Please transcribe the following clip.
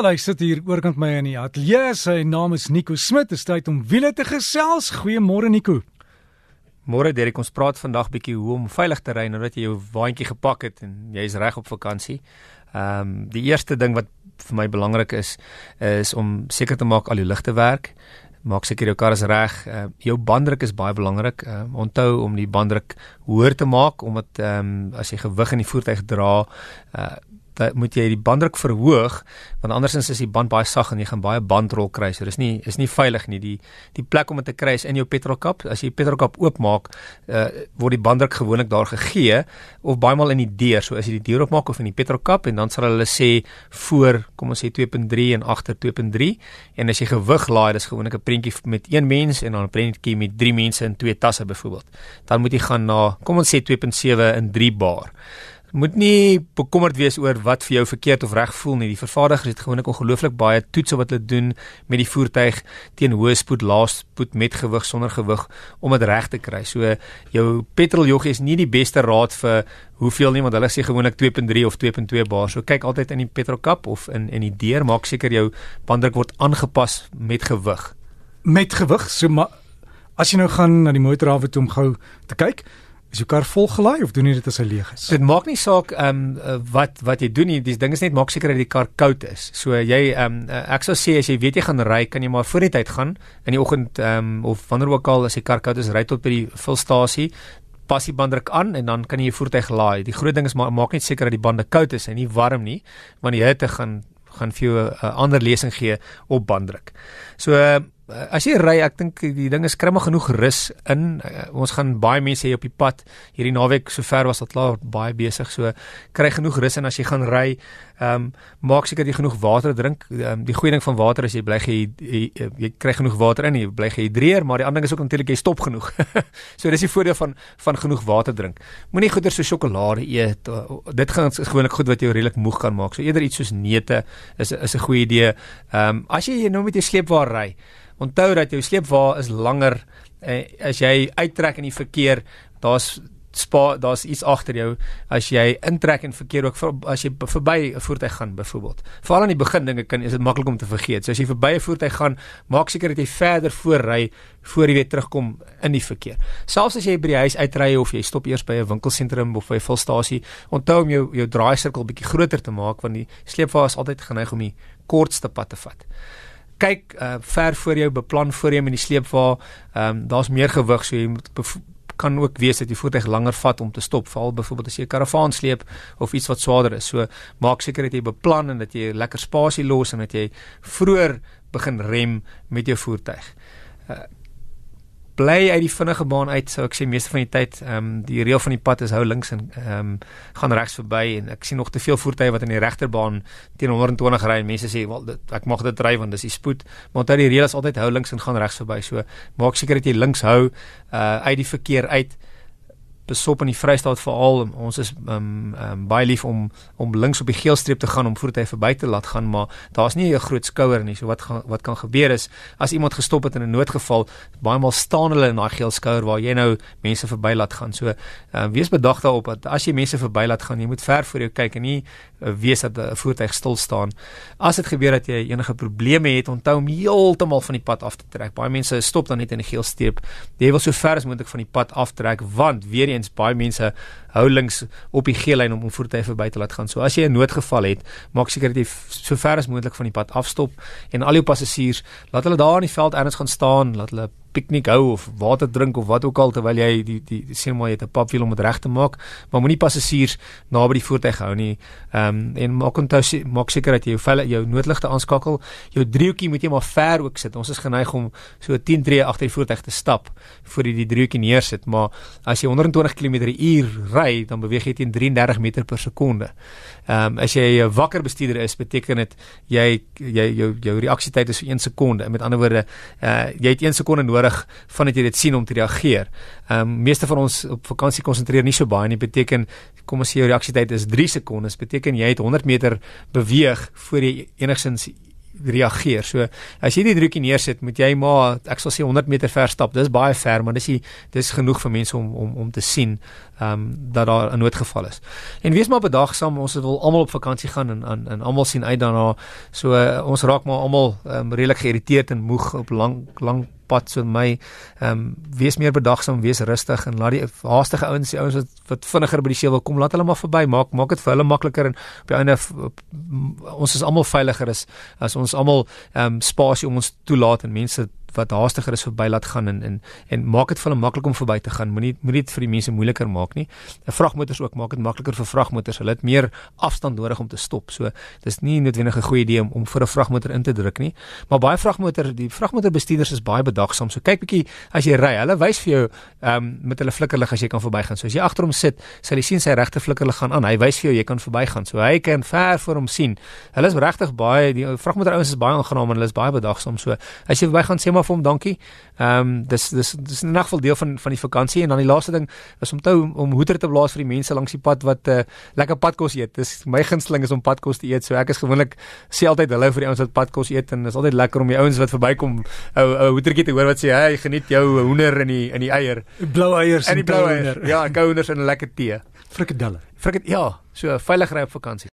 Wel, hy sit hier oorkant my in die ateljee. Sy naam is Nico Smit. Dit is tyd om wiele te gesels. Goeiemôre Nico. Môre Derek, ons praat vandag bietjie hoe om veilig te ry nadat jy jou waantjie gepak het en jy is reg op vakansie. Ehm um, die eerste ding wat vir my belangrik is is om seker te maak al jou ligte werk. Maak seker jou kar is reg. Uh, jou banddruk is baie belangrik. Uh, onthou om die banddruk hoër te maak omdat ehm um, as jy gewig in die voertuig dra, uh, dat moet jy die banddruk verhoog want andersins is die band baie sag en jy gaan baie bandrol kry. So dis nie is nie veilig nie. Die die plek om dit te kry is in jou petrolkap. As jy die petrolkap oopmaak, uh, word die banddruk gewoonlik daar gegee of baie maal in die deur. So as jy die deur oopmaak of in die petrolkap en dan sal hulle sê voor, kom ons sê 2.3 en agter 2.3 en as jy gewig laai, dis gewoonlik 'n prentjie met een mens en dan 'n prentjie met drie mense in twee tasse byvoorbeeld. Dan moet jy gaan na kom ons sê 2.7 in 3 bar moet nie bekommerd wees oor wat vir jou verkeerd of reg voel nie. Die vervaardigers het gewoonlik ongelooflik baie toetse wat hulle doen met die voertuig teen hoë spoed, lae spoed, met gewig, sonder gewig om dit reg te kry. So jou petroljoggie is nie die beste raad vir hoeveel nie want hulle sê gewoonlik 2.3 of 2.2 bar. So kyk altyd in die petrolkap of in in die deur, maak seker jou banddruk word aangepas met gewig. Met gewig, so maar as jy nou gaan na die motorhawe toe om gou te kyk, Is jou kar vol gelaai of doen jy dit as hy leeg is? Dit maak nie saak ehm um, wat wat jy doen nie. Die ding is net maak seker dat die kar koud is. So jy ehm um, ek sou sê as jy weet jy gaan ry, kan jy maar voor die tyd gaan in die oggend ehm um, of wanneer ook al as die kar koud is, ry tot by die vulstasie pas die banddruk aan en dan kan jy jou voertuig laai. Die groot ding is maar maak net seker dat die bande koud is en nie warm nie, want die hitte gaan gaan vir jou 'n uh, ander lesing gee op banddruk. So uh, as jy ry, ek dink die ding is kry maar genoeg rus in. Uh, ons gaan baie mense hê op die pad. Hierdie naweek sover was dit klaar baie besig. So kry genoeg rus in as jy gaan ry. Ehm um, maak seker jy genoeg water drink. Um, die goeie ding van water is jy bly jy, jy, jy, kry genoeg water in, jy bly gehidreer, maar die ander ding is ook natuurlik jy stop genoeg. so dis die voordeel van van genoeg water drink. Moenie goeder so sjokolade eet. Dit gaan gewoonlik goed wat jou redelik moeg kan maak. So eerder iets soos neute is is 'n goeie idee. Ehm um, as jy nou met jou sleepwa ry, onthou dat jou sleepwa is langer eh, as jy uittrek in die verkeer, daar's spa daar's iets agter jou as jy intrek en verkeer ook as jy verby 'n voertuig gaan byvoorbeeld. Veral aan die begin dinge kan is dit maklik om te vergeet. So as jy verby 'n voertuig gaan, maak seker dat jy verder voorry voor jy weer terugkom in die verkeer. Selfs as jy by die huis uitry of jy stop eers by 'n winkelsentrum of by 'n volstasie, onthou om jou jou draaisirkel bietjie groter te maak want die sleepwa is altyd geneig om die kortste pad te vat kyk uh, ver voor jou beplan voor jy met die sleepwa ehm um, daar's meer gewig so jy moet kan ook wees dat die voertuig langer vat om te stop, veral byvoorbeeld as jy 'n karavaan sleep of iets wat swaarder is. So maak seker dat jy beplan en dat jy lekker spasie los en dat jy vroeër begin rem met jou voertuig. Uh, bly uit die vinnige baan uit sou ek sê meeste van die tyd ehm um, die reël van die pad is hou links en ehm um, gaan regs verby en ek sien nog te veel voertuie wat in die regterbaan teen 120 ry en mense sê wel dit, ek mag dit ry want dis die spoed. Maar onthou die reël is altyd hou links en gaan regs verby. So maak seker dat jy links hou uh uit die verkeer uit besop in die Vrystaat veral. Ons is um, um, baie lief om om links op die geelstreep te gaan om voertuie verby te laat gaan maar daar's nie 'n groot skouer nie. So wat gaan wat kan gebeur is as iemand gestop het in 'n noodgeval baie maal staan hulle in daai geel skouer waar jy nou mense verby laat gaan. So uh, wees bedag daarop dat as jy mense verby laat gaan jy moet ver voor jou kyk en nie uh, weet dat 'n voertuig stil staan. As dit gebeur dat jy enige probleme het onthou om heeltemal van die pad af te trek. Baie mense stop dan net in die geelstreep. Jy wil so ver as moontlik van die pad aftrek want weer eens baie mense hou links op die geel lyn om om voertuie verby te laat gaan. So as jy 'n noodgeval het, maak seker dat jy so ver as moontlik van die pad afstop en al jou passasiers laat hulle daar in die veld ergens gaan staan, laat hulle piknik hou of water drink of wat ook al terwyl jy die die, die sien maar jy het 'n papwiel om dit reg te maak, maar moenie passasiers naby die voertuig hou nie. Ehm um, en maak onthou maak seker dat jy jou velle jou noodligte aanskakel. Jou driehoekie moet jy maar ver ook sit. Ons is geneig om so 10 tree agter die voertuig te stap voor jy die driehoekie neersit, maar as jy 120 km/h ry, dan beweeg jy teen 33 meter per sekonde. Ehm um, as jy 'n wakker bestuurder is, beteken dit jy jy jou jou reaksietyd is so 1 sekonde. Met ander woorde, uh, jy het 1 sekonde nodig nodig vandat jy dit sien om te reageer. Ehm um, meeste van ons op vakansie konsentreer nie so baie nie. Beteken kom ons sê jou reaksietyd is 3 sekondes. Beteken jy het 100 meter beweeg voor jy enigsins reageer. So as jy die drukkie neersit, moet jy maar ek sal sê 100 meter ver stap. Dis baie ver, maar dis die, dis genoeg vir mense om om om te sien ehm um, dat daar 'n noodgeval is. En wees maar bedagsaam. Ons wil almal op vakansie gaan en en, en almal sien uit daarna. So uh, ons raak maar almal um, redelik geïrriteerd en moeg op lang lang pad so my ehm um, wees meer bedagsaam, wees rustig en laat die haastige ouens, die ouens wat wat vinniger by die see wil kom, laat hulle maar verby. Maak maak dit vir hulle makliker en op die einde ons is almal veiliger as as ons almal ehm um, spasie om ons toelaat en mense wat haastiger is verby laat gaan en en en maak dit vir hulle maklik om verby te gaan. Moenie moenie dit vir die mense moeiliker maak nie. En vragmotors ook maak dit makliker vir vragmotors. Hulle het meer afstand nodig om te stop. So dis nie noodwendig 'n goeie idee om om vir 'n vragmotor in te druk nie. Maar baie vragmotor, die vragmotorbestuurders is baie bedagsaam. So kyk bietjie as jy ry. Hulle wys vir jou ehm um, met hulle flikkerlig as jy kan verbygaan. So as jy agter hom sit, sal jy sien sy regte flikkerlig gaan aan. Hy wys vir jou jy kan verbygaan. So hy kan ver voor hom sien. Hulle is regtig baie die vragmotor ouens is baie aangenaam en hulle is baie bedagsaam. So as jy verbygaan, sê maar vir hom dankie. Ehm um, dis dis dis 'n nagvol deel van van die vakansie en dan die laaste ding is om te om hoeter te blaas vir die mense langs die pad wat uh, lekker padkos eet. Dis my gunsteling is om padkos te eet. So ek is gewoonlik sê altyd hallo vir die ouens wat padkos eet en dis altyd lekker om die ouens wat verbykom ou ou hoetertjie te hoor wat sê hy geniet jou hoender in die in die eier. Blou eiers en die blou eiers. Ja, gouders en 'n lekker tee. Frikadelle. Frikadelle. Ja, so veilig ry op vakansie.